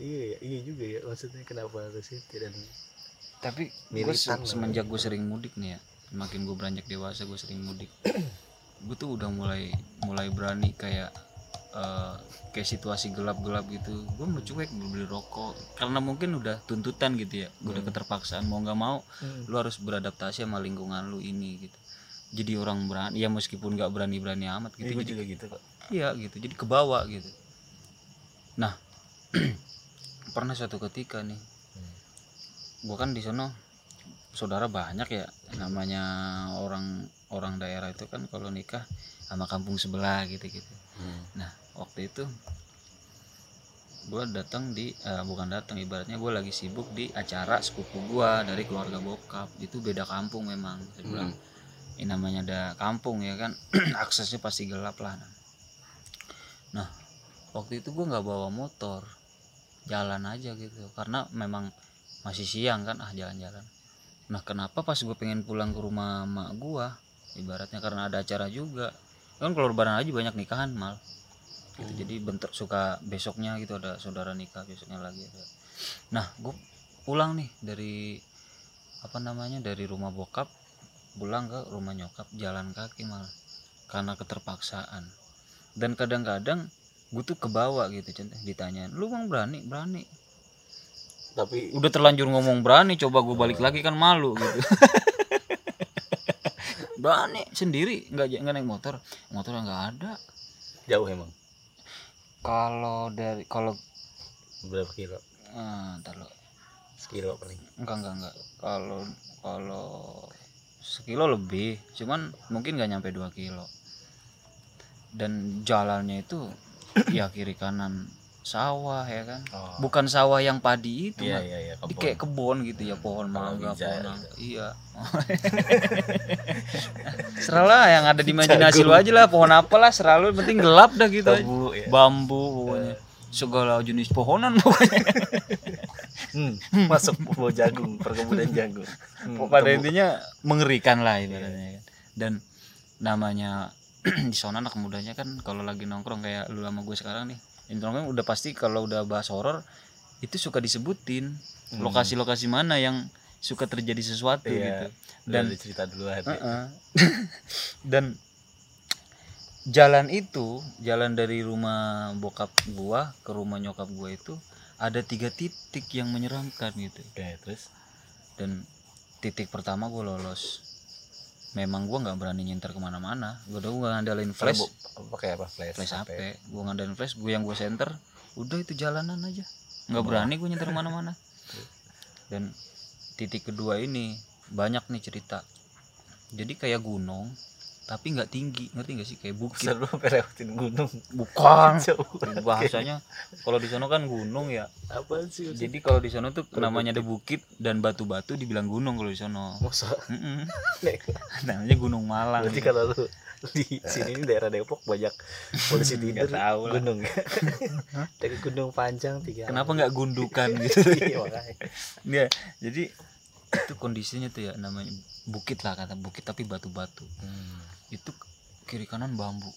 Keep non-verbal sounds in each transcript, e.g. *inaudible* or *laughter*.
iya iya juga ya. Maksudnya kenapa harus itu dan tapi gue lah. semenjak gue sering mudik nih ya semakin gue beranjak dewasa gue sering mudik. *clears throat* Gue tuh udah mulai mulai berani kayak eh, kayak situasi gelap-gelap gitu. Gue mau cuek beli beli rokok. Karena mungkin udah tuntutan gitu ya gue udah keterpaksaan. Mau nggak mau lu harus beradaptasi sama lingkungan lu ini gitu. Jadi orang berani ya meskipun nggak berani-berani amat gitu gue jadi juga gitu kok iya gitu jadi kebawa gitu. Nah *clears throat* pernah suatu ketika nih. Gua kan di sono saudara banyak ya namanya orang orang daerah itu kan kalau nikah sama kampung sebelah gitu gitu nah waktu itu gua datang di eh, bukan datang ibaratnya gua lagi sibuk di acara sepupu gua dari keluarga bokap. Itu beda kampung memang saya bilang. Ini namanya ada kampung ya kan *clears throat* aksesnya pasti gelap lah. Nah waktu itu gua nggak bawa motor jalan aja gitu. Karena memang masih siang kan ah jalan-jalan. Nah kenapa pas gue pengen pulang ke rumah mak gua ibaratnya karena ada acara juga. Kan kalau lebaran aja banyak nikahan mal. Gitu jadi bentuk suka besoknya gitu ada saudara nikah besoknya lagi ada. Nah gue pulang nih dari apa namanya dari rumah bokap pulang ke rumah nyokap jalan kaki mal. Karena keterpaksaan. Dan kadang-kadang gue tuh kebawa gitu contoh ditanyain lu bang berani? Berani. Tapi udah terlanjur ngomong berani coba gue balik lagi kan malu gitu. *laughs* Berani. Sendiri? Nggak nggak naik motor. Motor nggak ada. Jauh emang? Kalau dari kalau berapa kilo? Eh, ntar lo sekilo paling. Enggak enggak enggak kalau kalau sekilo lebih cuman mungkin nggak nyampe 2 kilo. Dan jalannya itu ya kiri kanan sawah ya kan oh bukan sawah yang padi itu iya Mat. iya iya Di kebun. kayak kebon gitu ya pohon mangga pohon gitu. iya *laughs* seralah yang ada di imajinasi lu aja lah pohon apalah selalu penting gelap dah gitu. Tebu, ya. bambu pokoknya segala jenis pohonan *laughs* pokoknya hmm, *laughs* masuk mau jagung perkebunan jagung hmm, pada tebu. intinya mengerikan lah ibaratnya kan. dan namanya *clears throat* di sana anak mudanya kan kalau lagi nongkrong kayak lu sama gue sekarang nih nongkrong udah pasti kalau udah bahas horor itu suka disebutin Hmm. lokasi-lokasi mana yang suka terjadi sesuatu Iya, gitu. Dan cerita dulu aja Heeh. *laughs* dan jalan itu jalan dari rumah bokap gua ke rumah nyokap gua itu ada tiga titik yang menyeramkan gitu. Oke terus? Dan titik pertama gue lolos memang gua nggak berani nyenter ke mana-mana. Gue udah gue ngandalin flash. pakai apa? Flash flash HP. HP gue ngandalin flash gue yang gue center. Udah itu jalanan aja. Nggak berani gue nyenter ke mana-mana. Dan titik kedua ini banyak nih cerita. Jadi kayak gunung tapi nggak tinggi ngerti nggak sih? Kayak bukit. Seru lewatin gunung? Bukan. *laughs* Bahasanya kalau di sana kan gunung ya. Apa sih jadi kalau di sana tuh namanya ada bukit. dan batu-batu dibilang gunung kalau di sana masa? *laughs* Namanya Gunung Malang. Berarti kalau lu di sini ini *laughs* daerah Depok banyak polisi tidur tahu gunung. Dari gunung panjang tiga kenapa nggak gundukan gitu? Iya, ya jadi itu kondisinya tuh ya namanya bukit lah kata bukit tapi batu-batu. Hmm. itu kiri kanan bambu.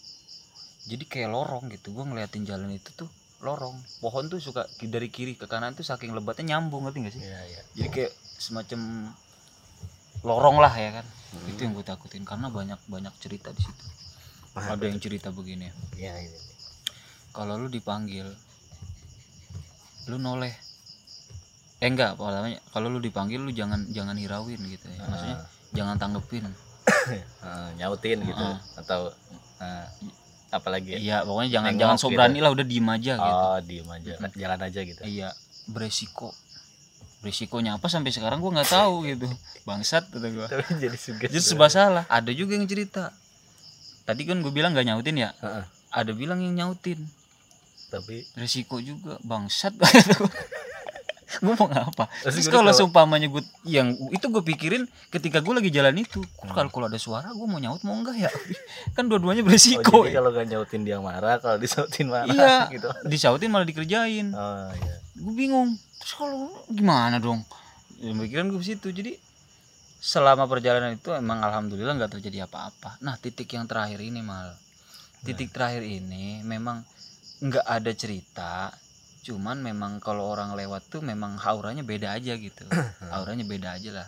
Jadi kayak lorong gitu. Gua ngeliatin jalan itu tuh lorong. Pohon tuh suka dari kiri ke kanan tuh saking lebatnya nyambung ngerti gak sih? Iya, iya. jadi kayak semacam lorong lah ya kan. Hmm. itu yang gue takutin karena banyak banyak cerita di situ. Paham, ada yang cerita begini. Iya, iya. kalau lu dipanggil lu noleh. Eh enggak pertamanya kalau lu dipanggil lu jangan jangan hirauin gitu ya. Maksudnya jangan tanggepin. *coughs* Ah, nyautin gitu. Ah. atau ah, apalagi ya? iya pokoknya jangan jangan gitu. sobrani lah udah diem aja gitu. Oh diem aja. Jalan aja gitu. Iya beresiko. Beresikonya apa sampai sekarang gua nggak tahu gitu. Bangsat kata gua. *laughs* Tapi jadi suges jadi serba salah. Ada juga yang cerita. Tadi kan gue bilang nggak nyautin ya? Heeh. ada bilang yang nyautin. Tapi resiko juga. Bangsat *laughs* *laughs* gue mau ngapa Terus kalau seumpamanya gue yang itu gue pikirin ketika gue lagi jalan itu Hmm. kalau kalau ada suara gue mau nyaut mau enggak ya? *laughs* Kan dua-duanya oh, beresiko jadi kalau nggak nyautin dia marah kalau disautin marah iya *laughs* gitu. disautin malah dikerjain. Oh iya. Gue bingung. Terus kalau gimana dong? Ya, pikiran gue ke situ. Jadi selama perjalanan itu emang alhamdulillah nggak terjadi apa-apa. Nah titik yang terakhir ini mal. Titik terakhir ini memang nggak ada cerita cuman memang kalau orang lewat tuh memang auranya beda aja gitu. *clears throat* Auranya beda aja lah.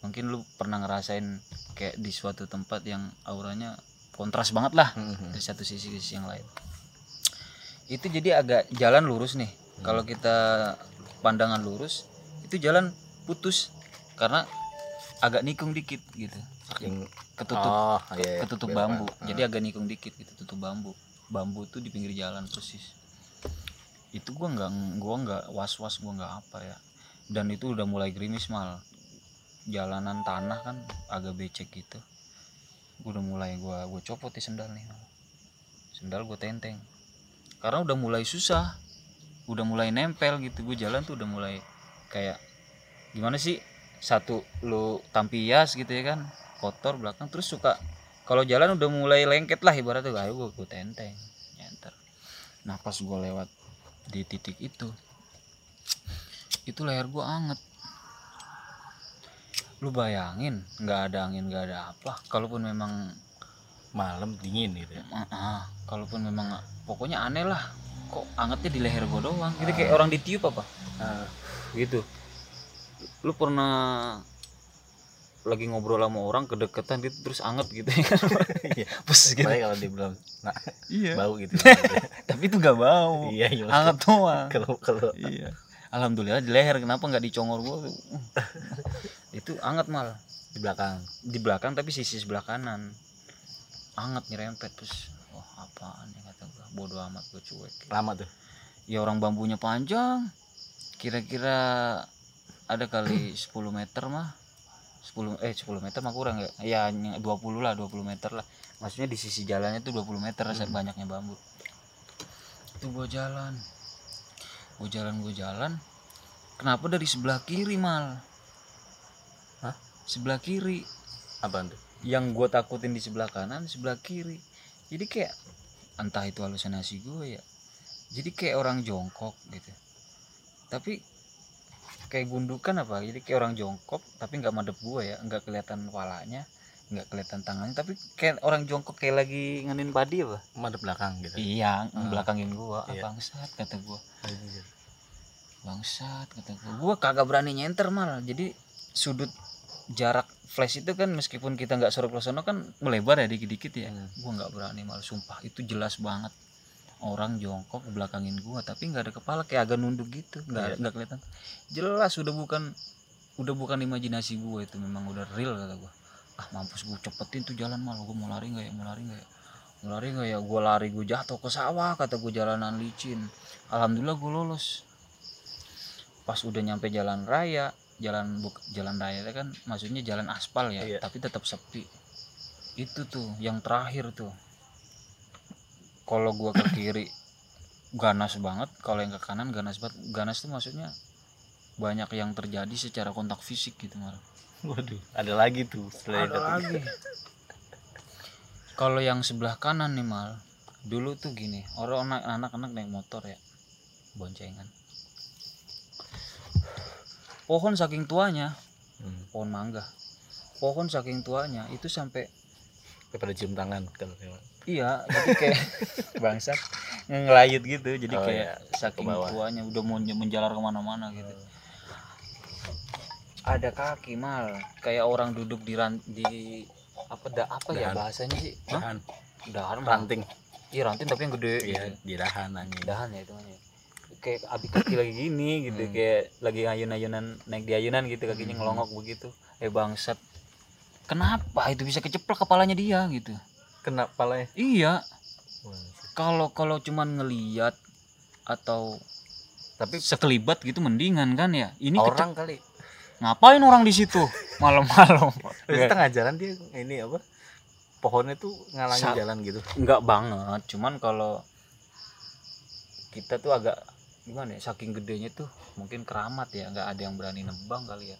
Mungkin lu pernah ngerasain kayak di suatu tempat yang auranya kontras banget lah Mhm. dari satu sisi sisi yang lain. Itu jadi agak jalan lurus nih. Kalau kita pandangan lurus itu jalan putus karena agak nikung dikit gitu. Yang- ketutup. Oh iya, iya. ketutup bambu. apa? jadi agak nikung dikit gitu tutup bambu. Bambu tuh di pinggir jalan persis itu gua nggak gua nggak was was gua nggak apa ya. Dan itu udah mulai gerimis mal. Jalanan tanah kan agak becek gitu. Gua udah mulai gua gua copot di sendal nih sendal gua tenteng. Karena udah mulai susah udah mulai nempel gitu. Gue jalan tuh udah mulai kayak gimana sih satu lu tampias gitu ya kan kotor belakang. Terus suka kalau jalan udah mulai lengket lah ibaratnya. Ayo gue, gue tenteng nyenter nah pas gue lewat di titik itu. Itu leher gue anget. Lu bayangin nggak ada angin nggak ada apa. Kalaupun memang malam dingin gitu ya? Ah, ah, kalaupun memang pokoknya aneh lah. Kok angetnya di leher gue doang? Gitu kayak orang ditiup apa? Ah, gitu. Lu pernah lagi ngobrol sama orang kedekatan gitu terus anget gitu. Ya *laughs* kan Iya. Pus gitu. Apalagi kalau dia belum nah, iya. bau gitu. *laughs* Tapi itu gak bau. Iya iya anget doang. kalau kalau iya. Alhamdulillah di leher kenapa nggak dicongor gua? Itu anget mal. Di belakang. Di belakang tapi sisi sebelah kanan. Anget nyerempet terus wah apaan ya kata gua? Bodoh amat gua cuek. Lama tuh? Ya orang bambunya panjang. Kira-kira ada kali 10 meter mah 10 eh 10 meter mah kurang ya. Ya ny- 20 lah 20 meter lah. Maksudnya di sisi jalannya tuh 20 meter Hmm. banyaknya bambu. Itu gua jalan. Gua jalan gua jalan. Kenapa dari sebelah kiri mal? Hah? sebelah kiri. Apaan tuh? Yang gue takutin di sebelah kanan sebelah kiri. Jadi kayak entah itu halusinasi gue ya. Jadi kayak orang jongkok gitu. Tapi kayak gundukan apa? Jadi kayak orang jongkok tapi nggak madep gue ya nggak kelihatan kepalanya nggak kelihatan tangannya tapi kayak orang jongkok kayak lagi ngenin padi apa? Madep belakang gitu. Iya Ah. belakangin gue Iya. bangsat kata gue Anjir. bangsat kata gue gue kagak berani nyenter malah jadi sudut jarak flash itu kan meskipun kita nggak sorok ke kan melebar ya dikit-dikit ya. Hmm. gue nggak berani malah sumpah itu jelas banget orang jongkok belakangin gua tapi nggak ada kepala kayak agak nunduk gitu nggak Iya. nggak kelihatan. Jelas udah bukan udah bukan imajinasi gua itu memang udah real kata gua. Ah mampus gua cepetin tuh jalan mal. Gua mau lari nggak ya? Mau lari nggak ya? Mau lari nggak ya? Gua lari gua jatuh ke sawah kata gua jalanan licin. Alhamdulillah gua lolos. Pas udah nyampe jalan raya jalan buk jalan raya kan maksudnya jalan aspal ya Iya. tapi tetap sepi. Itu tuh yang terakhir tuh kalau gua ke kiri ganas banget. Kalau yang ke kanan ganas banget. Ganas tuh maksudnya banyak yang terjadi secara kontak fisik gitu malah waduh ada lagi tuh selain ada itu. lagi. *laughs* Kalau yang sebelah kanan nih mal dulu tuh gini orang anak- anak-anak naik motor ya boncengan. Pohon saking tuanya Hmm. pohon mangga. Pohon saking tuanya itu sampai daripada cium tangan kalau lewat. iya jadi kayak *laughs* bangsat ngelayut gitu jadi Oh, kayak iya, saking tuanya udah mau menjalar ke mana-mana gitu ada kaki mal kayak orang duduk di ran di apa da apa ya Dahan. bahasanya sih Hah? dahan dahan mah. ranting iya ranting tapi yang gede iya gitu. di dahan anjing dahan ya itu namanya kayak abis kaki lagi gini gitu Hmm. kayak lagi ayun-ayunan naik di ayunan gitu kakinya Hmm. ngelongok begitu eh bangsat kenapa itu bisa keceplak kepalanya dia gitu? Kena palanya iya. Kalau kalau cuman ngeliat atau tapi sekelibat gitu mendingan kan ya? Ini orang kali. Ngapain orang di situ? *laughs* Malam-malam. Tengah jalan dia ini apa pohonnya tuh ngalangi Sa- jalan gitu. Enggak banget, cuman kalau kita tuh agak gimana ya, saking gedenya tuh mungkin keramat ya, nggak ada yang berani nebang kali ya.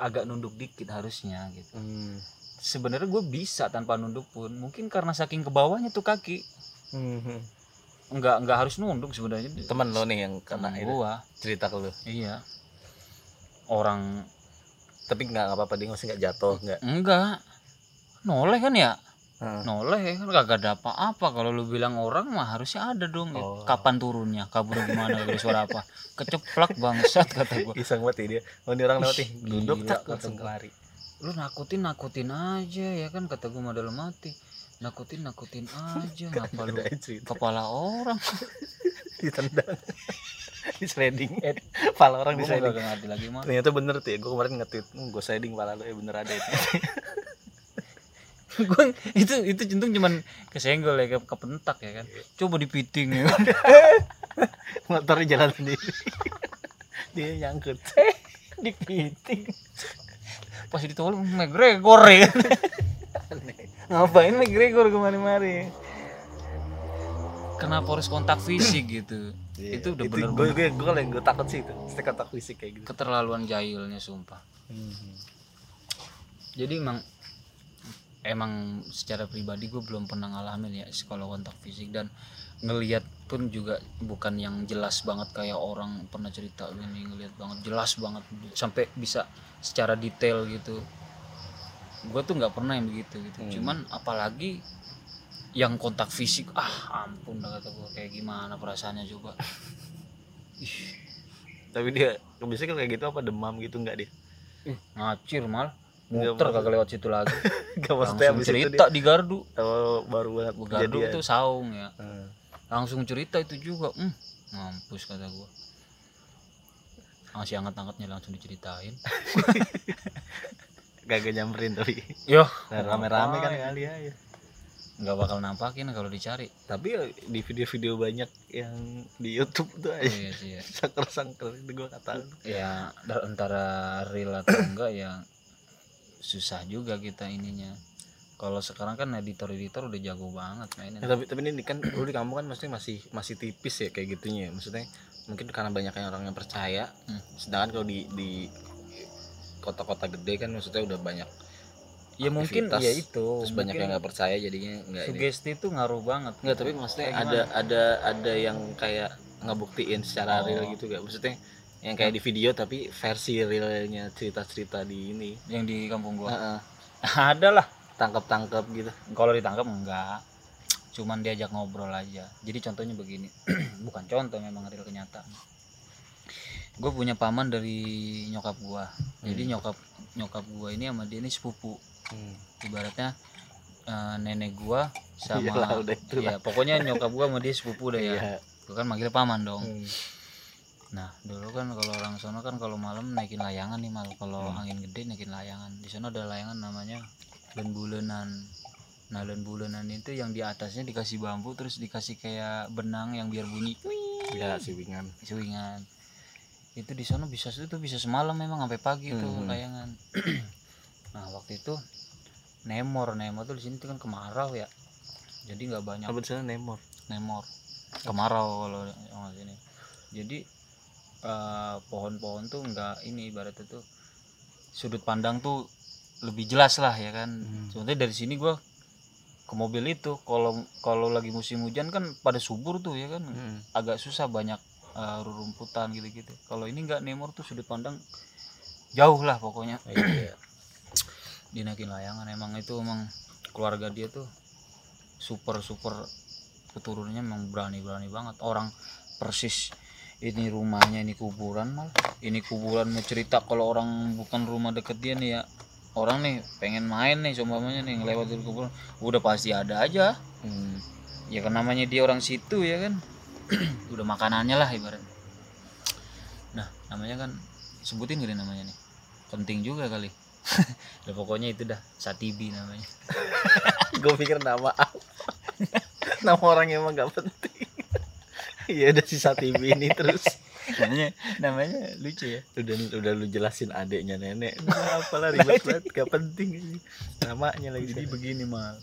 Agak nunduk dikit harusnya gitu. Hmm. Sebenarnya gue bisa tanpa nunduk pun, mungkin karena saking ke bawahnya tuh kaki, Hmm. nggak nggak harus nunduk sebenarnya. temen lo nih yang kena gua, cerita ke lo iya. Orang tapi nggak apa-apa dia nggak nggak jatuh nggak enggak noleh kan ya, Heeh. noleh kan kagak ada apa-apa. Kalau lu bilang orang mah harusnya ada dong. Ya. Oh. kapan turunnya? Kabur gimana dari suara apa? Keceplak bangsat kata gua. Iseng banget ya dia oh ini orang lewat nih. Ih, duduk tak langsung lari. Lu nakutin nakutin aja ya kan? Kata gua mah dalam hati nakutin nakutin aja. *laughs* Ngapa lu kepala orang? *laughs* Ditendang. *laughs* Di sliding eh pala orang di sliding lagi mah ternyata bener tuh ya gue kemarin nge-tweet gue sliding pala lu ya bener ada itu gua itu itu centung cuman kesenggol ya ke, kepentak ya kan. Coba dipiting ya. *laughs* Kan motornya jalan sendiri. *laughs* Dia nyangkut. *laughs* Dipiting. Pas ditolong McGregor ya. Kan ngapain McGregor kemari-mari? Kenapa harus kontak fisik gitu. Itu udah bener gue gue gue yang gue takut sih itu kontak fisik kayak gitu. Keterlaluan jahilnya sumpah. Jadi emang emang secara pribadi gue belum pernah ngalamin ya sekolah kontak fisik dan ngelihat pun juga bukan yang jelas banget kayak orang pernah cerita ini ngelihat banget jelas banget sampai bisa secara detail gitu. Gue tuh nggak pernah yang begitu gitu. Hmm. cuman apalagi yang kontak fisik ah ampun dah kata gue kayak gimana perasaannya coba. *laughs* Ih, tapi dia biasanya kayak gitu apa demam gitu enggak dia? Ngacir mal. Nggak muter kagak lewat situ lagi. *laughs* Gak maksudnya langsung cerita di gardu. Oh, baru banget gardu itu saung ya. Hmm. langsung cerita itu juga. Hmm, mampus kata gua. Masih angkat-angkatnya langsung diceritain. *laughs* Gak nyamperin tapi. Yo Nah, rame-rame kan kali aja nggak bakal nampakin kalau dicari. Tapi ya di video-video banyak yang di YouTube tuh oh, aja iya sih ya. *laughs* sangker-sangker itu gue kata ya antara real atau enggak ya susah juga kita ininya kalau sekarang kan editor-editor udah jago banget mainnya Nah, tapi tapi ini kan lu di kampung kan maksudnya masih masih tipis ya kayak gitunya ya. Maksudnya mungkin karena banyak yang orang yang percaya. Hmm. Sedangkan kalau di di kota-kota gede kan maksudnya udah banyak ya mungkin ya itu terus banyak yang nggak percaya jadinya nggak ini. sugesti itu ngaruh banget Enggak, tapi maksudnya ada ada ada yang kayak ngebuktiin secara Oh. real gitu gak? Maksudnya yang kayak di video tapi versi realnya cerita-cerita di ini. yang di kampung gua Heeh. *laughs* ada lah Tangkap-tangkap gitu. kalau ditangkap enggak cuman diajak ngobrol aja jadi contohnya begini *clears throat* bukan contoh memang real kenyataan gue punya paman dari nyokap gua jadi Hmm. nyokap nyokap gua ini sama dia ini sepupu Hmm. ibaratnya eh, nenek gua *laughs* sama Iyalah, udah ya pokoknya nyokap gua sama dia sepupu deh ya Iya. gua kan manggil paman dong Hmm. Nah dulu kan kalau orang sono kan kalau malam naikin layangan nih mal. Kalau Hmm. angin gede naikin layangan. Di sana ada layangan namanya bulenan nah bulenan itu yang di atasnya dikasih bambu terus dikasih kayak benang yang biar bunyi. Ya, si Wingan. suingan itu di sana bisa itu bisa semalam memang sampai pagi tuh Hmm. layangan. *clears throat* Nah waktu itu nemor nemor tuh di sini tuh kan kemarau ya. Jadi nggak banyak Apa di sana Nemor? nemor. Kemarau kalau orang sini. Jadi eh, pohon-pohon tuh nggak ini ibaratnya tuh sudut pandang tuh lebih jelas lah ya kan Hmm. Contohnya dari sini gua ke mobil itu kalau kalau lagi musim hujan kan pada subur tuh ya kan Hmm. agak susah banyak eh, rerumputan gitu-gitu kalau ini nggak nemor tuh sudut pandang jauh lah pokoknya Iya. *clears throat* dinaikin layangan emang itu emang keluarga dia tuh super super keturunannya emang berani berani banget orang persis ini rumahnya ini kuburan mal. Ini kuburan mau cerita kalau orang bukan rumah deket dia nih ya. Orang nih pengen main nih seumpamanya nih ngelewat dari kuburan. Udah pasti ada aja. Hmm. ya kan namanya dia orang situ ya kan? *clears throat* Udah makanannya lah ibarat. Nah namanya kan sebutin gak nih namanya nih. Penting juga kali. *laughs* Udah pokoknya itu dah satibi namanya. *laughs* Gue pikir nama apa? *laughs* Nama orang yang emang gak penting ya udah sisa TV ini terus. Namanya namanya lucu ya. Udah udah lu jelasin adeknya nenek. Udah, apalah ribet banget. Gak penting ini. Namanya lagi jadi begini mal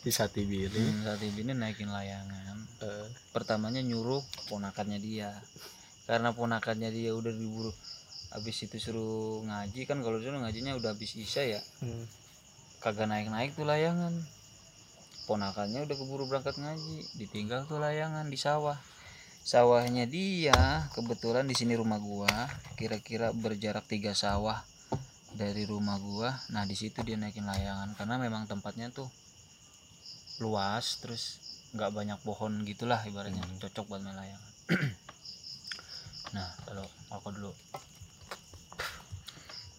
sisa TV ini. Hmm, satibi ini naikin layangan. Eh, pertamanya nyuruh ponakannya dia. Karena ponakannya dia udah diburu habis itu suruh ngaji kan kalau dulu ngajinya udah habis isya ya. Hmm. kagak naik-naik tuh layangan. Ponakannya udah keburu berangkat ngaji ditinggal tuh layangan di sawah sawahnya dia kebetulan di sini rumah gua kira-kira berjarak tiga sawah dari rumah gua. Nah di situ dia naikin layangan karena memang tempatnya tuh luas terus nggak banyak pohon gitulah ibaratnya Hmm. cocok buat main layangan. *clears throat* Nah kalau aku dulu.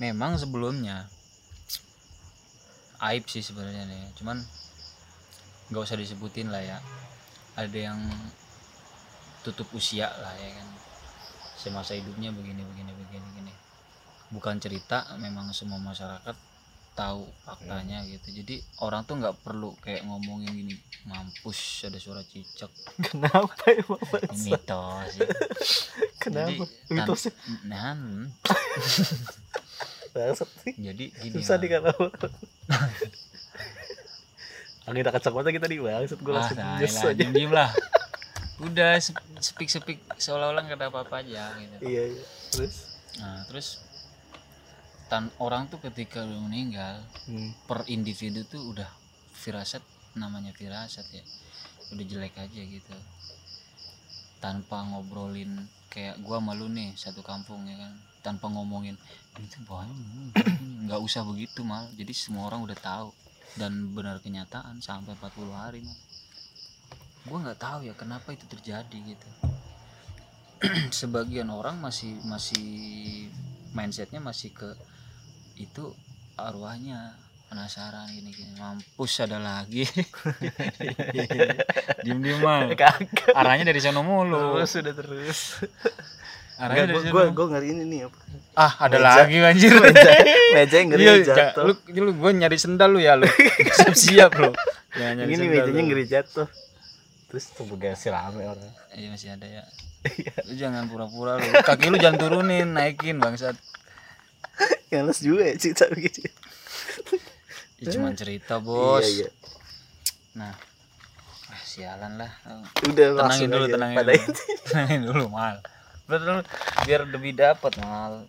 Memang sebelumnya aib sih sebenarnya nih cuman nggak usah disebutin lah ya. Ada yang tutup usia lah ya kan. Semasa hidupnya begini begini begini begini. Bukan cerita memang semua masyarakat tahu faktanya gitu. Jadi orang tuh nggak perlu kayak ngomongin gini mampus ada suara cicak. *laughs* Kenapa emang bangsa? mitos ya. Kenapa? Jadi, Mitosnya nah, hmm. jadi gini Susah nih kalau Angin tak mata kita nih bangsat. Gue ah, langsung nah, nyes lah, diem lah *laughs* udah sepik sepik seolah-olah nggak ada apa-apa aja gitu. Iya iya. Terus? Nah terus tan orang tuh ketika udah meninggal hmm. per individu tuh udah firasat namanya firasat ya udah jelek aja gitu. Tanpa ngobrolin kayak gua malu nih satu kampung ya kan. Tanpa ngomongin ini tuh banyak nggak usah begitu mal. Jadi semua orang udah tahu dan benar kenyataan sampai 40 hari mal gua nggak tahu ya kenapa itu terjadi gitu *clears throat* sebagian orang masih masih mindsetnya masih ke itu arwahnya penasaran gini gini mampus ada lagi diem diem mal Kagak. arahnya dari sana mulu Terus sudah terus. arahnya dari gue gue ngeri ini nih apa? ah ada Meja. lagi anjir *laughs* Meja, meja yang *laughs* ngeri Iya, ja- jatuh. lu, lu gue nyari sendal lu ya lu *laughs* siap siap lu nyari Ini sendal mejanya ngeri jatuh. Terus tubuh gasnya rame orang. iya masih ada ya Iya. lu jangan pura-pura lu kaki lu jangan turunin naikin bangsat Yang les juga ya cerita begitu. ya, cuman cerita bos Iya iya. nah ah, sialan lah Udah tenangin dulu aja. tenangin dulu tenangin dulu mal betul biar lebih dapat mal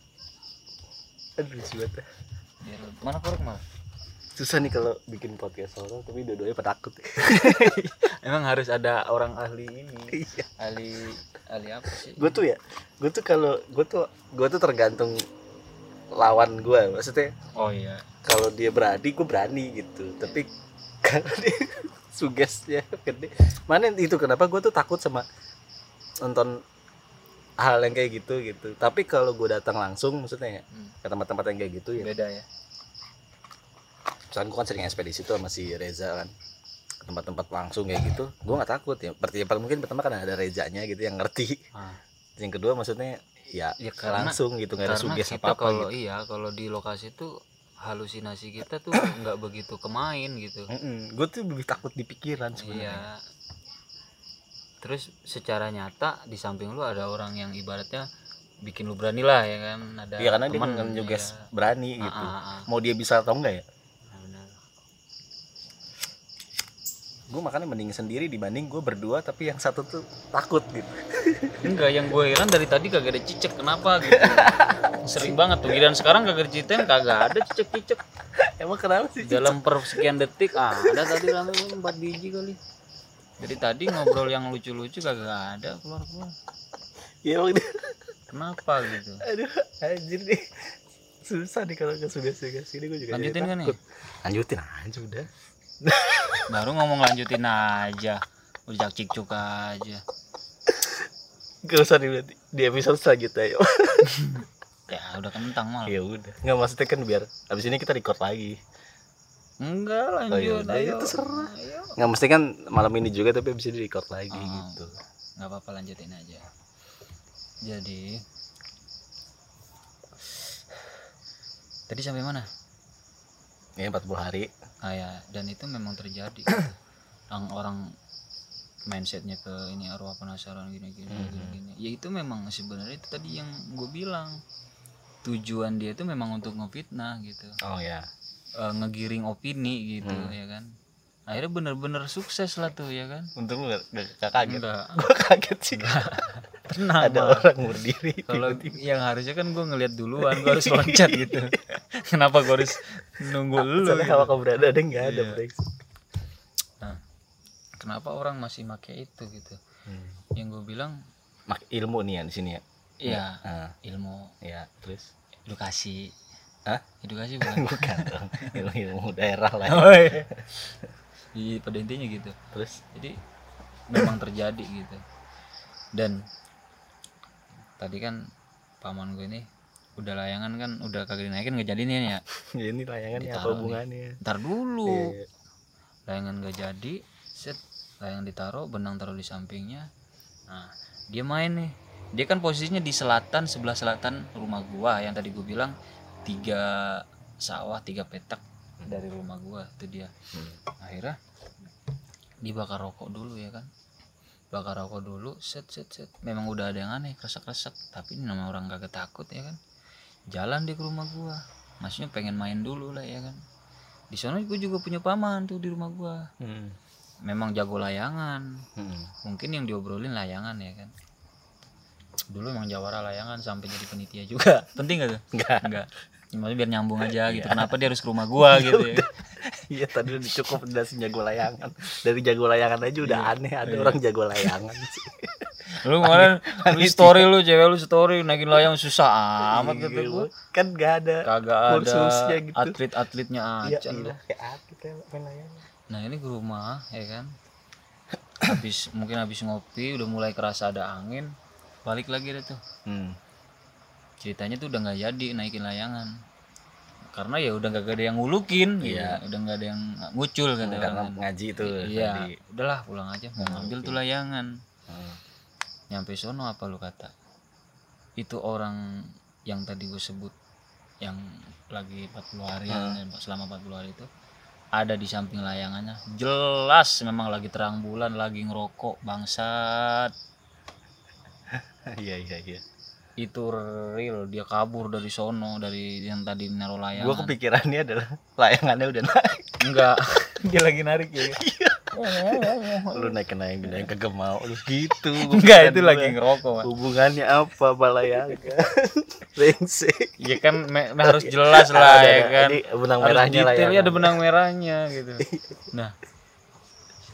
Aduh sulit. biar mana korek mal Susah nih kalau bikin podcast horor tapi dua-duanya penakut. *laughs* emang harus ada orang ahli ini *laughs* Iya. ahli ahli apa sih gue tuh ya, gue tuh kalau gue tuh gue tuh tergantung lawan gue. Maksudnya oh iya kalau dia berani gue berani gitu. Tapi *laughs* kalau dia sugesnya gede. Mana itu kenapa gue tuh takut sama nonton hal yang kayak gitu gitu. Tapi kalau gue datang langsung maksudnya ya, Hmm. ke tempat-tempat yang kayak gitu ya beda ya misalkan gue kan sering ekspedisi tuh sama si Reza kan. Tempat-tempat langsung kayak gitu. Gue nggak takut ya. Perti- paling mungkin pertama kan ada Rezanya gitu yang ngerti. Ah. yang kedua maksudnya ya, Ya, karena- langsung gitu nggak ada karena suges kita apa apa kalau gitu. iya kalau di lokasi itu halusinasi kita tuh *coughs* nggak begitu kemain gitu. Gue tuh lebih takut di pikiran sebenarnya. Iya. Terus secara nyata di samping lu ada orang yang ibaratnya bikin lu berani lah ya kan? Ada Iya karena dia temen, kan juga iya. berani Ah, gitu. ah, ah. mau dia bisa atau enggak ya Nah, benar. Gue makanya mending sendiri dibanding gue berdua tapi yang satu tuh takut gitu. *laughs* Enggak yang gue heran dari tadi kagak ada cicak kenapa gitu? Sering banget tuh dan sekarang kagak diceritain kagak ada cicak-cicak. Emang kenapa sih dalam per sekian detik ah, ada tadi rame empat biji kali. Jadi tadi ngobrol yang lucu-lucu kagak ada keluar keluar ya emang dia. Kenapa gitu? Aduh anjir nih. Susah nih kalau nggak suges suges ini gue juga lanjutin kan nih? Lanjutin aja udah baru ngomong lanjutin aja. Udah cicuk aja. Gak usah di, di episode selanjutnya yuk. *laughs* Ya udah kentang malah. Ya udah. Nggak maksudnya kan biar abis ini kita record lagi. Enggak Oh, lanjut yaudah, ayo ya terserah. ayo. Nggak mesti kan malam ini juga tapi abis ini record lagi Ah. gitu. nggak apa-apa lanjutin aja. Jadi tadi sampai mana ya 40 hari. Ah ya. Dan itu memang terjadi. *clears throat* Orang orang mindsetnya ke ini arwah penasaran gini gini Mhm. gini. Gini ya itu memang sebenarnya itu tadi yang gue bilang. Tujuan dia itu memang untuk ngefitnah gitu. Oh ya. Eh, ngegiring opini gitu Hmm. ya kan. Akhirnya bener-bener sukses lah tuh ya kan. Untung lu gak, gak kaget. Enggak *laughs* gue kaget sih. *laughs* Tenang ada orang berdiri kalau yang harusnya kan gue ngeliat duluan gue harus loncat *laughs* gitu *laughs* kenapa gue harus nunggu lu soalnya gitu? kalau kamu berada ada nggak ada Iya. brengsek. kenapa orang masih make itu gitu hmm. yang gue bilang mak ilmu nih ya di sini ya ya ah, ilmu ya terus edukasi Hah? edukasi *laughs* bukan bukan dong ilmu ilmu daerah lah ya. Oh, iya. Iya, pada intinya gitu terus jadi memang terjadi gitu dan tadi kan paman gue ini udah layangan kan udah kagak dinaikin nggak jadi nih ya. *laughs* Ini layangannya apa hubungannya? ntar dulu. Iya. layangan gak jadi set. Layangan ditaruh benang taruh di sampingnya. Nah dia main nih. Dia kan posisinya di selatan sebelah selatan rumah gua. Yang tadi gua bilang tiga sawah tiga petak dari rumah gua itu dia. Hmm. akhirnya dibakar rokok dulu ya kan? Bakar rokok dulu set set set. Memang udah ada yang aneh kresek kresek tapi ini nama orang kagak takut ya kan jalan dia ke rumah gua. Maksudnya pengen main dulu lah ya kan. Di sana gue juga punya paman tuh di rumah gua. Hmm. memang jago layangan. Hmm. mungkin yang diobrolin layangan ya kan. Dulu emang jawara layangan sampai jadi penitia juga. *laughs* Penting gak tuh? Enggak enggak Maksudnya biar nyambung aja gitu. kenapa dia harus ke rumah gua *laughs* gitu ya? iya tadi udah cukup udah si jago layangan. Dari jago layangan aja udah aneh ada orang jago layangan sih *laughs* lu kemarin *laughs* lu story lu cewek lu story naikin layang susah amat kata gua kan gak ada kagak ada gitu. atlet-atletnya Iya, aja lu iya, kayak atlet main layangan nah ini ke rumah ya kan habis mungkin habis ngopi udah mulai kerasa ada angin balik lagi deh tuh hmm. ceritanya tuh udah nggak jadi naikin layangan karena ya udah nggak ada yang ngulukin gitu. Iya. udah nggak ada yang ngucul kan karena ngaji tuh iya tadi. udahlah pulang aja mau ngambil tuh layangan Hmm. Nyampe sono apa lu kata? Itu orang yang tadi gue sebut yang lagi 40 hari selama 40 hari itu ada di samping layangannya. Jelas memang lagi terang bulan lagi ngerokok bangsat. *laughs* Iya iya iya. Itu real dia kabur dari sono dari yang tadi naruh gua layangan. kepikirannya adalah *laughs* layangannya udah naik. Enggak. *laughs* Dia lagi narik ya lu naik naik naik kagak mau lu gitu *laughs* enggak itu lagi ngerokok Mas. hubungannya apa balayangan *laughs* brengsek. Ya kan me- me- harus jelas *laughs* lah Ada, ya ada. kan. Ini benang merahnya layangan ya ada benang merahnya gitu. Nah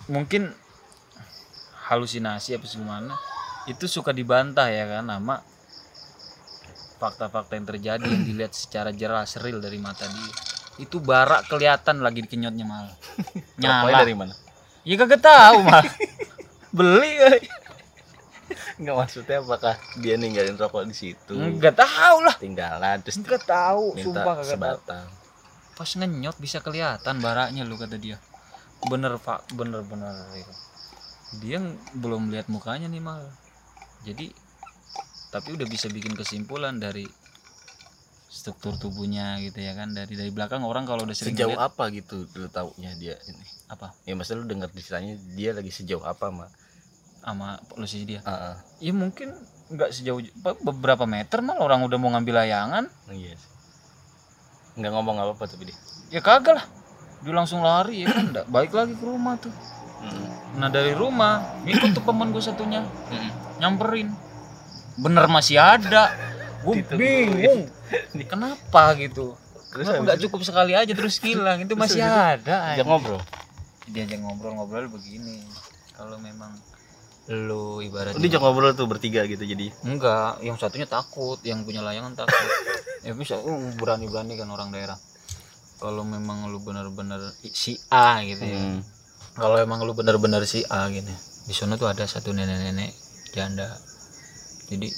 mungkin halusinasi apa gimana itu suka dibantah ya kan nama fakta-fakta yang terjadi yang dilihat secara jelas real dari mata dia. Itu barak kelihatan lagi di kenyotnya malah. Nyala. dari mana ya kagak tahu mah *laughs* beli kali. Enggak maksudnya apakah dia ninggalin rokok di situ? Nggak tahu lah. Tinggalan terus nggak tahu minta sumpah kagak tahu. sebatang. Pas ngenyot bisa kelihatan baraknya lu kata dia. Bener pak. Bener bener itu dia belum lihat mukanya nih mal. Jadi tapi udah bisa bikin kesimpulan dari struktur tubuhnya gitu ya kan dari dari belakang orang kalau udah sering sejauh lihat apa gitu lu taunya dia ini? Apa? Ya maksudnya lu dengar ceritanya dia lagi sejauh apa mah sama polisi dia? Heeh. ya mungkin nggak sejauh be- beberapa meter mal orang udah mau ngambil layangan. Iya sih. nggak ngomong apa apa tapi dia. Ya kagak lah. Dia langsung lari ya kan? Nggak, balik lagi ke rumah tuh. Nah dari rumah ikut tuh paman gue satunya. Nyamperin. Bener masih ada gue bingung. *laughs* Kenapa gitu? Terus nggak cukup sekali aja terus hilang. Itu masih ada dia aja. ngobrol? Diajak ngobrol-ngobrol begini. Kalau memang lu ibaratnya dia jangan ngobrol tuh bertiga gitu jadi? Enggak yang satunya takut yang punya layangan takut. *laughs* Ya bisa berani berani kan orang daerah. Kalau memang lu benar-benar si A gitu ya. Hmm. kalau emang lu bener-bener si A gini di sana tuh ada satu nenek-nenek janda. Jadi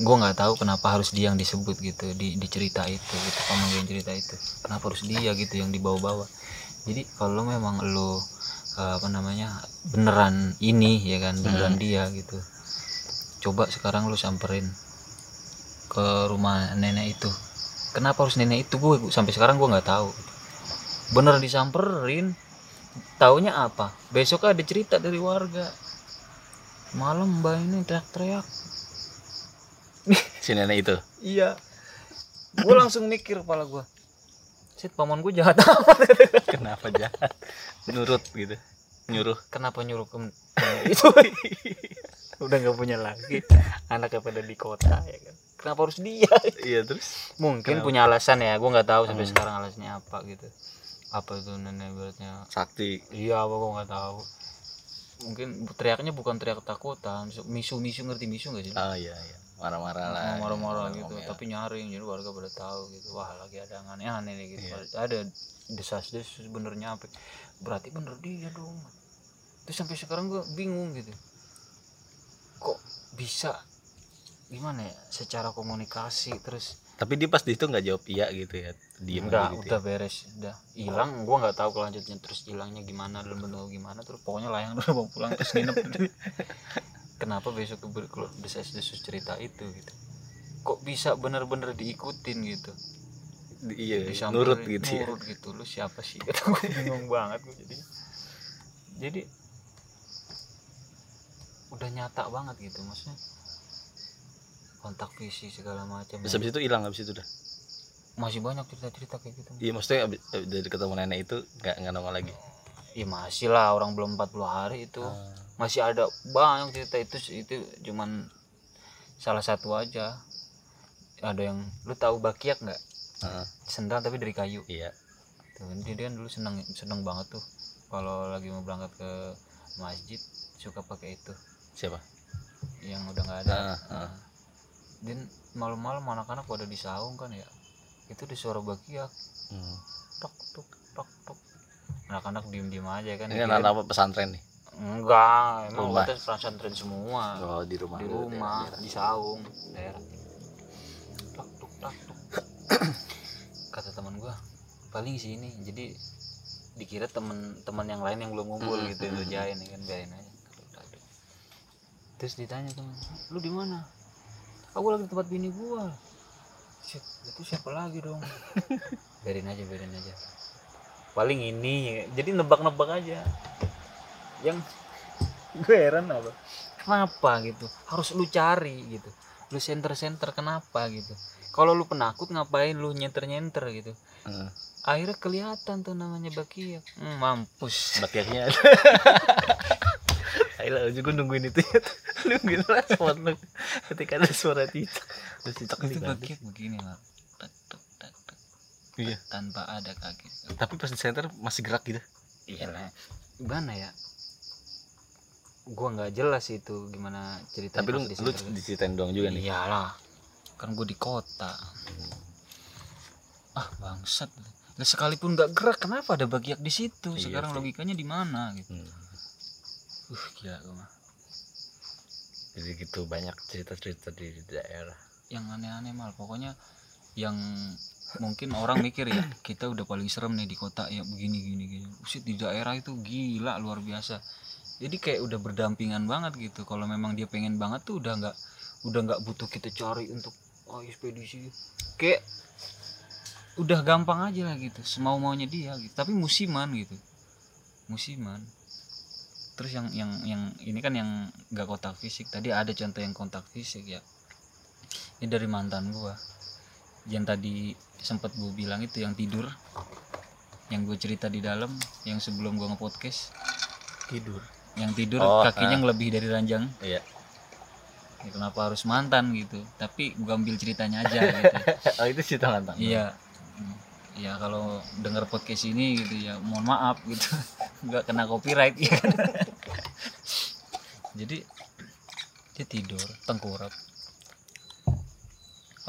gua nggak tahu kenapa harus dia yang disebut gitu di, di cerita itu gitu paman gue yang cerita itu. Kenapa harus dia gitu yang dibawa-bawa? Jadi kalau memang lu eh, apa namanya beneran ini ya kan beneran dia gitu coba sekarang lu samperin ke rumah nenek itu. Kenapa harus nenek itu? Gue sampai sekarang gua nggak tahu. Bener disamperin taunya apa? Besok ada cerita dari warga. Malam mbak ini teriak-teriak si nenek itu? Iya. Gue langsung mikir kepala gue Sit, paman gue jahat *laughs* amat kenapa jahat? Nurut gitu. Nyuruh. Kenapa nyuruh ke itu? *laughs* Udah nggak punya lagi. Anaknya pada di kota ya kan? Kenapa harus dia? Iya terus? Mungkin punya alasan ya. Gue nggak tahu sampai sekarang alasannya apa gitu. Apa itu nenek beratnya? Sakti. Iya apa gue nggak tahu. Mungkin teriaknya bukan teriak ketakutan misu misu ngerti misu nggak sih? Oh iya iya marah-marah lah marah-marah gitu ngomel. tapi nyaring jadi warga pada tahu gitu. Wah lagi ada yang aneh-aneh nih gitu. Iya. ada desas-desus bener nyampe berarti bener dia dong. Terus sampai sekarang gua bingung gitu. Kok bisa? Gimana ya? Secara komunikasi terus tapi dia pas di itu nggak jawab iya gitu ya? Diem udah gitu udah beres udah hilang. Gua nggak tahu kelanjutnya terus hilangnya gimana dalam bentuk gimana. Terus pokoknya layang dulu mau pulang terus nginep *laughs* kenapa besok ber- keluar desas desus cerita itu gitu. Kok bisa bener-bener diikutin gitu? Ya. iya Disamperin, nurut gitu ya. nurut gitu. Lu siapa sih? *laughs* Kata gue bingung banget gue jadi jadi udah nyata banget gitu maksudnya. Kontak fisik segala macam. Terus habis itu hilang habis itu udah? Masih banyak cerita-cerita kayak gitu. Iya maksudnya abis, eh, dari ketemu nenek itu nggak nggak nongol lagi Iya masih lah orang belum 40 hari itu. Ah, masih ada banyak cerita itu itu cuman salah satu aja. Ada yang lu tahu bakiak nggak? Ah, sendal tapi dari kayu. Iya. Tuh jadi dia kan dulu seneng seneng banget tuh. Kalau lagi mau berangkat ke masjid suka pakai itu. Siapa? Yang udah nggak ada. Ah, ah. Nah, dan malam-malam anak-anak pada di saung kan ya. Itu di suara bakiak. Hmm. tok tok tok tok anak-anak diem-diem aja kan ini dikirain- anak apa pesantren nih? Enggak emang Rumah. kita pesantren semua. Oh di rumah. Di rumah di saung daerah. Tok tok tok kata teman gua paling sini. Jadi dikira temen-temen yang lain yang belum ngumpul Hmm, gitu hmm, ngerjain ya kan biarin aja. Terus ditanya teman lu di mana? Aku lagi di tempat bini gua. Shit, itu siapa lagi dong? *laughs* Biarin aja biarin aja paling ini. Jadi nebak-nebak aja. Yang gue heran apa? Kenapa gitu? Harus lu cari gitu. Lu center-center kenapa gitu? Kalau lu penakut ngapain lu nyenter-nyenter gitu? Hmm. akhirnya kelihatan tuh namanya bakiak hmm, mampus. Bakiaknya. Ada *laughs* Ayolah, gue nungguin itu. Ya. nungguin respon lu? Ketika ada suara cicak terus cicak itu bakiak begini lah Tak, tak, tak, tak. Iya. Tanpa ada kaki tapi pas di center masih gerak gitu? Iyalah gimana ya? Gua nggak jelas itu gimana ceritanya tapi lu di lu diceritain doang juga nih. Iyalah. Kan gue di kota. Ah bangsat. Lah sekalipun nggak gerak kenapa ada bagiak di situ? Iya sekarang sih. logikanya di mana gitu? Hmm. uh gila gua mah. Jadi gitu banyak cerita-cerita di daerah. Yang aneh-aneh mal pokoknya yang mungkin orang mikir ya kita udah paling serem nih di kota ya begini gini gini. Buset, di daerah itu gila luar biasa. Jadi kayak udah berdampingan banget gitu. Kalau memang dia pengen banget tuh udah nggak udah nggak butuh kita cari untuk oh ekspedisi. Kayak udah gampang aja lah gitu semau maunya dia gitu. Tapi musiman gitu. Musiman. Terus yang yang yang ini kan yang nggak kontak fisik. Tadi ada contoh yang kontak fisik ya. Ini dari mantan gua yang tadi sempat gua bilang itu yang tidur. Yang gue cerita di dalam yang sebelum gua nge-podcast. Tidur. Yang tidur Oh, kakinya ah. lebih dari ranjang. Iya. Ya, kenapa harus mantan gitu? Tapi gua ambil ceritanya aja *laughs* gitu. Oh itu cerita mantan. Iya. Ya kalau denger podcast ini gitu ya mohon maaf gitu. *laughs* Nggak kena copyright ya *laughs* jadi dia tidur tengkurap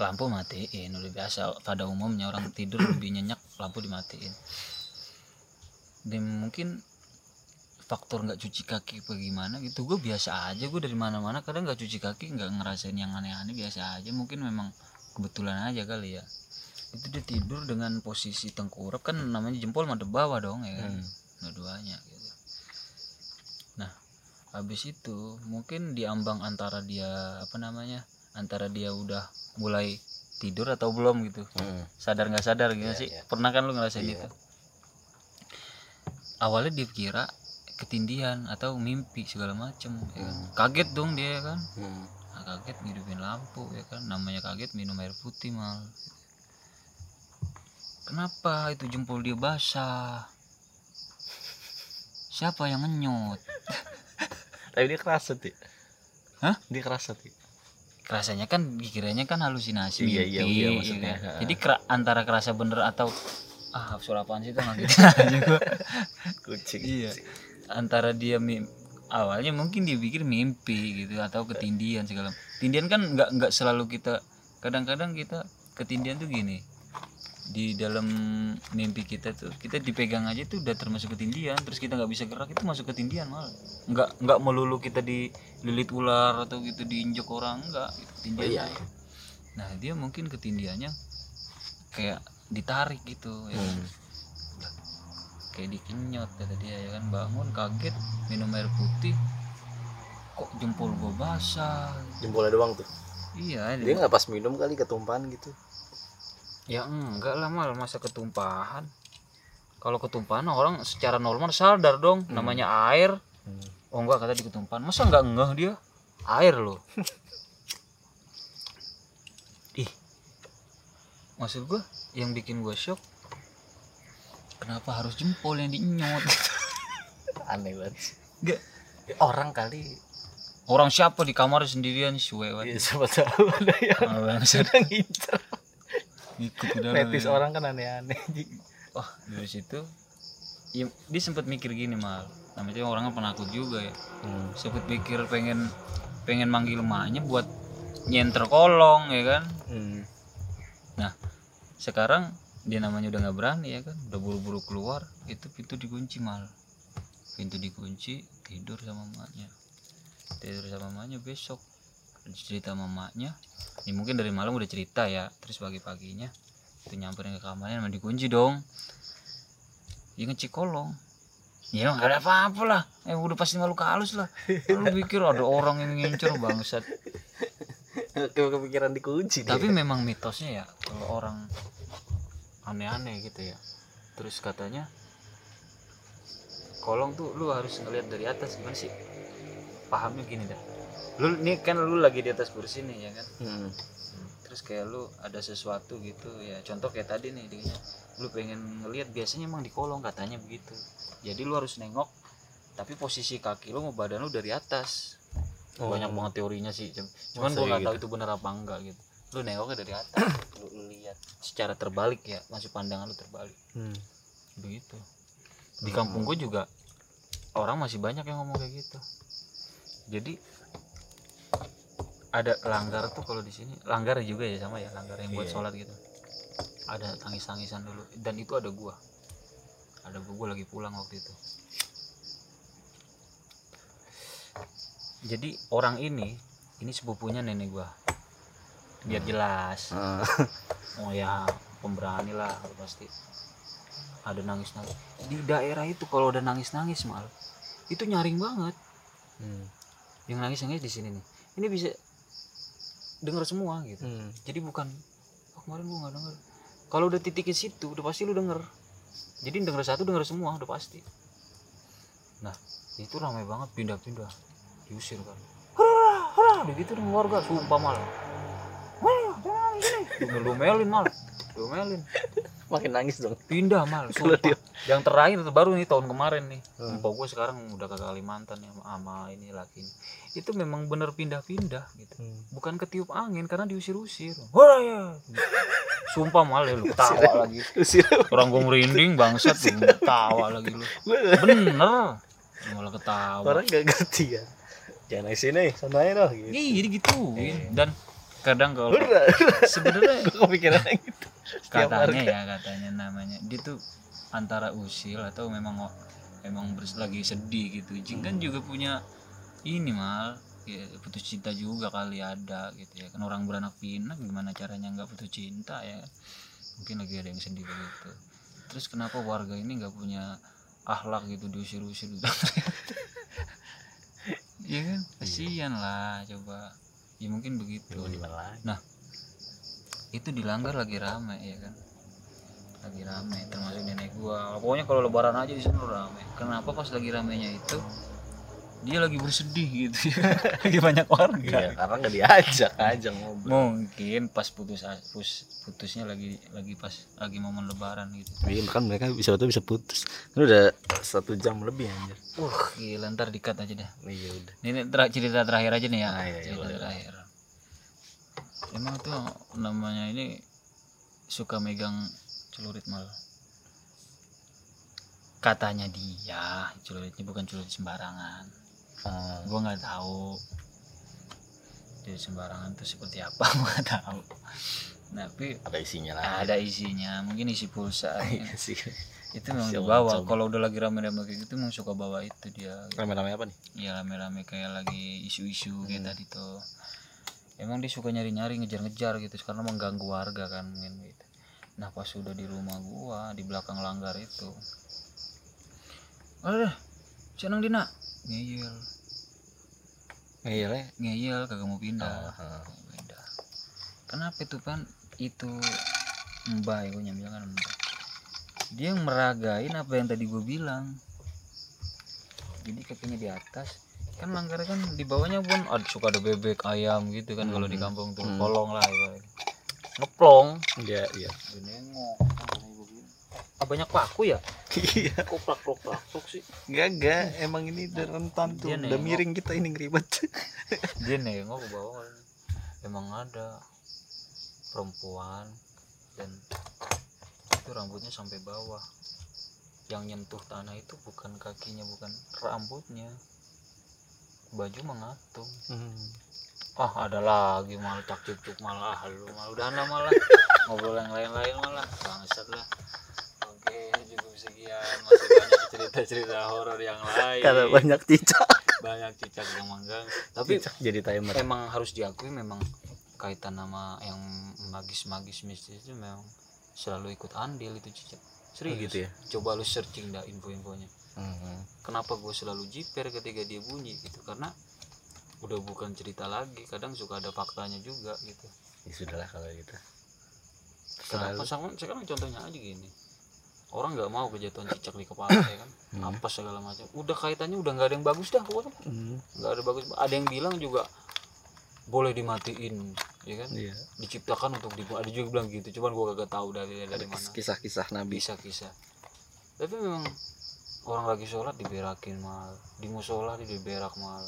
lampu matiin udah biasa. Pada umumnya orang tidur lebih nyenyak lampu dimatiin. Dan mungkin faktor nggak cuci kaki apa gimana gitu. Gue biasa aja gue dari mana mana kadang nggak cuci kaki nggak ngerasain yang aneh-aneh biasa aja. Mungkin memang kebetulan aja kali ya. Itu dia tidur dengan posisi tengkurap kan namanya jempol madep bawah dong ya kan? Hmm. dua-duanya gitu. Nah habis itu mungkin diambang antara dia apa namanya antara dia udah mulai tidur atau belum gitu Hmm. sadar nggak sadar gitu Iya, sih iya. pernah kan lu ngerasain Iya. itu awalnya dia kira ketindihan atau mimpi segala macem ya kan. Hmm. kaget dong dia ya kan Hmm. nah, kaget ngidupin lampu ya kan namanya kaget minum air putih mal kenapa itu jempol dia basah siapa yang ngenyot *laughs* tapi dia kerasa tuh Hah? dia kerasa tuh rasanya kan dikiranya kan halusinasi Iya, mimpi iya, iya, ya maksudnya, kan? ha. jadi kera- antara kerasa bener atau ah hafsul apaan sih itu gitu aja *laughs* gua. kucing Iya. antara dia mim awalnya mungkin dia pikir mimpi gitu atau ketindihan segala ketindihan kan nggak nggak selalu kita kadang-kadang kita ketindian tuh gini di dalam mimpi kita tuh kita dipegang aja tuh udah termasuk ketindian terus kita nggak bisa gerak itu masuk ketindian malah nggak nggak melulu kita dililit ular atau gitu diinjek orang enggak itu ketindian Oh, iya. aja. nah dia mungkin ketindiannya kayak ditarik gitu ya kan. Hmm. kayak dikenyot kata dia ya kan bangun kaget minum air putih kok jempol gua basah jempolnya doang tuh iya dia nggak pas minum kali ketumpahan gitu ya enggak lah mal. Masa ketumpahan? Kalau ketumpahan orang secara normal sadar dong. Namanya air. Hmm. oh enggak kata di ketumpahan. Masa enggak ngeh dia? Air loh. *laughs* Ih. Maksud gua yang bikin gua shock kenapa harus jempol yang dienyot *laughs* aneh banget. Enggak. Orang kali. Orang siapa di kamar sendirian? Suwe ya siapa tahu ada yang bangsat. sedang ngincer ikut udah netis orang kan aneh-aneh wah dari situ ya, dia sempat mikir gini mal. Namanya orangnya penakut juga ya. Hmm. sempat mikir pengen pengen manggil emaknya buat nyenter kolong ya kan? Hmm. nah sekarang dia namanya udah nggak berani ya kan? Udah buru-buru keluar itu pintu dikunci mal. Pintu dikunci tidur sama emaknya. Tidur sama emaknya besok cerita sama emaknya ini mungkin dari malam udah cerita ya terus pagi-paginya. Itu nyamperin ke kamarnya emang dikunci dong. Dia ngecek kolong. Ya nggak ada apa-apa lah. Eh udah pasti malu halus lah. Lu pikir ada orang yang ngincer bangsat. Ke- kepikiran dikunci dia. tapi memang mitosnya ya kalau orang aneh-aneh gitu ya. Terus katanya kolong tuh lu harus ngeliat dari atas. Gimana sih? Pahamnya gini dah lu nih kan lu lagi di atas kursi nih ya kan Hmm. terus kayak lu ada sesuatu gitu ya contoh kayak tadi nih dia lu pengen ngeliat biasanya emang di kolong katanya begitu jadi lu harus nengok tapi posisi kaki lu mau badan lu dari atas Oh. banyak banget teorinya sih Cum- cuman gua nggak gitu? tahu itu benar apa enggak gitu lu nengoknya dari atas lu, *coughs* lu lihat secara terbalik ya masih pandangan lu terbalik Hmm. begitu di kampung gue juga orang masih banyak yang ngomong kayak gitu jadi ada langgar tuh kalau di sini langgar juga ya sama ya langgar yang buat Iya. sholat gitu. Ada tangis tangisan dulu dan itu ada gua. Ada gua, gua lagi pulang waktu itu. Jadi orang ini ini sepupunya nenek gua. Biar jelas. Ah. *laughs* oh ya pemberani lah pasti. Ada nangis nangis di daerah itu kalau udah nangis nangis mal itu nyaring banget. Hmm. yang nangis nangis di sini nih. Ini bisa dengar semua gitu. Hmm. jadi bukan oh, kemarin gua nggak denger. Kalau udah titik ke situ udah pasti lu denger. Jadi denger satu denger semua udah pasti. Nah itu ramai banget pindah-pindah. Diusir kan. Hurrah hurrah begitu warga sumpah malah wah jangan gini lu melin mal lu melin makin nangis dong. Pindah mal *laughs* sumpah. yang terakhir itu baru nih tahun kemarin nih. Hmm. Empok gue sekarang udah ke Kalimantan ya sama- ini lakinya itu memang bener pindah-pindah gitu. Hmm. bukan ketiup angin karena diusir-usir. Wah ya. *laughs* Sumpah mal ya lu ketawa lagi. Usir orang gue merinding bangsat lu ketawa lagi lu. Bener. Malah ketawa. Orang gak ngerti ya. Jangan nangis sini sana aja dong gitu. Iya, jadi gitu dan kadang kalau *laughs* sebenarnya gue kepikiran gitu katanya ya katanya namanya. Dia tuh antara usil atau memang emang lagi sedih gitu. Jing kan juga punya ini mal. Ya, putus cinta juga kali ada gitu ya. Kan orang beranak pinak gimana caranya nggak putus cinta ya? Mungkin lagi ada yang sedih begitu terus kenapa warga ini nggak punya akhlak gitu diusir-usir gitu? *laughs* *laughs* Iya kan? Kasihan lah coba ya mungkin begitu? Nah, itu di Langgar lagi rame ya kan? Lagi rame termasuk nenek gua. Pokoknya kalau lebaran aja di sana rame. Kenapa pas lagi ramenya itu dia lagi bersedih gitu *laughs* lagi banyak warga Iya, karena nggak diajak aja ngobrol. mungkin pas putus pus, putusnya lagi lagi pas lagi momen lebaran gitu Iya, kan mereka bisa tuh bisa putus. Ini udah satu jam lebih anjir. uh gila ntar dikat aja deh Iya udah. ini ter- cerita terakhir aja nih ya Ah, iya, iya, cerita boleh. terakhir emang tuh namanya ini suka megang celurit mal katanya dia celuritnya bukan celurit sembarangan Ah, gua nggak tahu. Jadi sembarangan tuh seperti apa *laughs* gua nggak tahu. Tapi ada isinya lah. ada isinya. Mungkin isi pulsa. *laughs* Iya sih. Itu memang dibawa kalau udah lagi rame-rame kayak gitu memang suka bawa itu dia. Rame-rame apa nih? Ya rame-rame kayak lagi isu-isu kayak Hmm. tadi tuh. Emang dia suka nyari-nyari ngejar-ngejar gitu. Karena mengganggu warga kan mungkin gitu. Nah pas sudah di rumah gua di belakang langgar itu. Ada senang dina ngeyel. Iya lah ngeyel kagak mau pindah. Ah, mau pindah. Kenapa itu pan? Itu mbak ya gue nyambil kan mbak dia yang meragain apa yang tadi gue bilang. Jadi kakinya di atas. Kan langgar kan di bawahnya pun ada suka ada bebek ayam gitu kan kalau di Hmm. kampung tuh. Hmm. kolong lah ibaratnya. ngeplong. Iya iya. Dia nengok banyak paku ya? Iya. Kok plak plak plak plak sih Gak, emang ini udah rentan tuh. Dia udah nengok. miring kita ini ngeribet. *laughs* Dia nengok ke bawah. Emang ada perempuan dan itu rambutnya sampai bawah. Yang nyentuh tanah itu bukan kakinya bukan rambutnya. Baju mengatung ah ada lagi malah cak cuk malah. Ah, lu malah udah malah. *laughs* Ngobrol yang lain-lain malah. Bangsat lah oke cukup sekian. Masih banyak cerita-cerita horor yang lain. Karena banyak cicak. Banyak cicak yang manggang. Tapi cicak jadi timer. emang harus diakui memang kaitan nama yang magis-magis mistis itu memang selalu ikut andil itu cicak. Serius. Gitu ya? Coba lu searching dah info-infonya. Mhm. kenapa gue selalu jiper ketika dia bunyi gitu? Karena udah bukan cerita lagi. Kadang suka ada faktanya juga gitu. Ya sudahlah kalau gitu. Kenapa? Selalu. sama sekarang contohnya aja gini orang nggak mau kejatuhan cicak di kepala ya kan? Hmm. apa segala macam. Udah kaitannya udah nggak ada yang bagus dah pokoknya Mhm. nggak ada bagus. Ada yang bilang juga boleh dimatiin ya kan? Iya. Diciptakan untuk dibunuh ada juga bilang gitu cuman gua kagak tahu dari dari mana. kisah-kisah nabi. Bisa kisah tapi memang orang lagi sholat diberakin mal. Di musola diberak mal.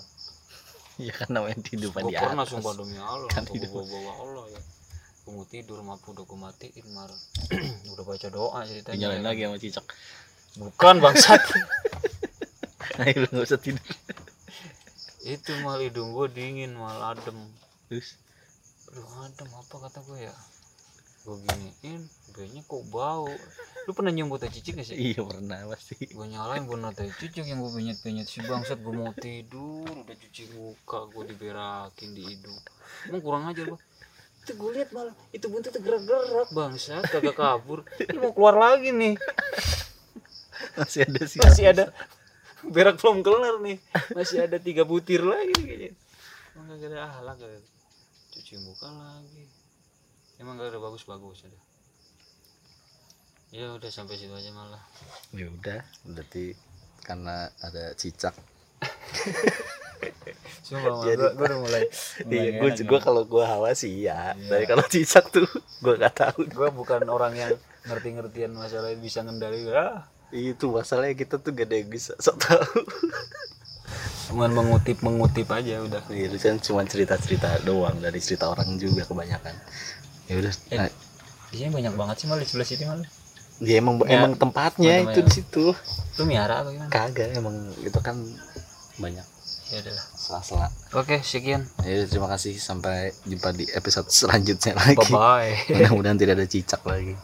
Ya kan namanya kehidupan gua di pernah atas. sumpah demi Allah. Kan bawa Allah ya mau tidur mampu gua matiin mal *clears throat* udah baca doa ceritanya. Dinyalain ya kan. lagi sama cicak. Bukan bangsat. *laughs* Ayo lu nggak usah tidur. Itu mal hidung gua dingin mal adem. Terus? Aduh adem apa kata gue ya? Gue giniin kayaknya kok bau. Lu pernah nyium tai cicik gak sih? Iya pernah pasti. Gue nyalain gue tai cicik yang gue penyet penyet si bangsat. Gue mau tidur udah cuci muka gue diberakin di hidung. Emang kurang aja gue itu gue lihat malah itu buntutnya gerak-gerak bangsat kagak kabur. *laughs* Ini mau keluar lagi nih. Masih ada sih masih ada. berak belum kelar nih. Masih ada tiga butir lagi kayaknya. Emang gak ada ahlak gak ada. cuci muka lagi. Emang gak ada bagus-bagus ada. Ya udah sampai situ aja malah. Ya udah berarti karena ada cicak *laughs* Sumpah, Jadi- gue, udah mulai, *laughs* iya gue gue kalau gue hawa sih ya tapi kalau cicak tuh gue nggak tahu. Gue bukan orang yang ngerti-ngertian masalah bisa ngendali ah. Itu masalahnya kita tuh gak ada yang bisa sok tahu. Cuman mengutip mengutip aja udah. Iya, itu kan cuma cerita-cerita doang dari cerita orang juga kebanyakan. Ya udah, Eh. nah, sini banyak banget sih malah di sebelah sini malah dia emang Ya, emang tempatnya itu ya. di situ. lu miara apa gimana? Kagak emang itu kan banyak ya udahlah sela-sela. oke sekian Ya terima kasih sampai jumpa di episode selanjutnya lagi. bye bye *laughs* Mudah-mudahan tidak ada cicak lagi.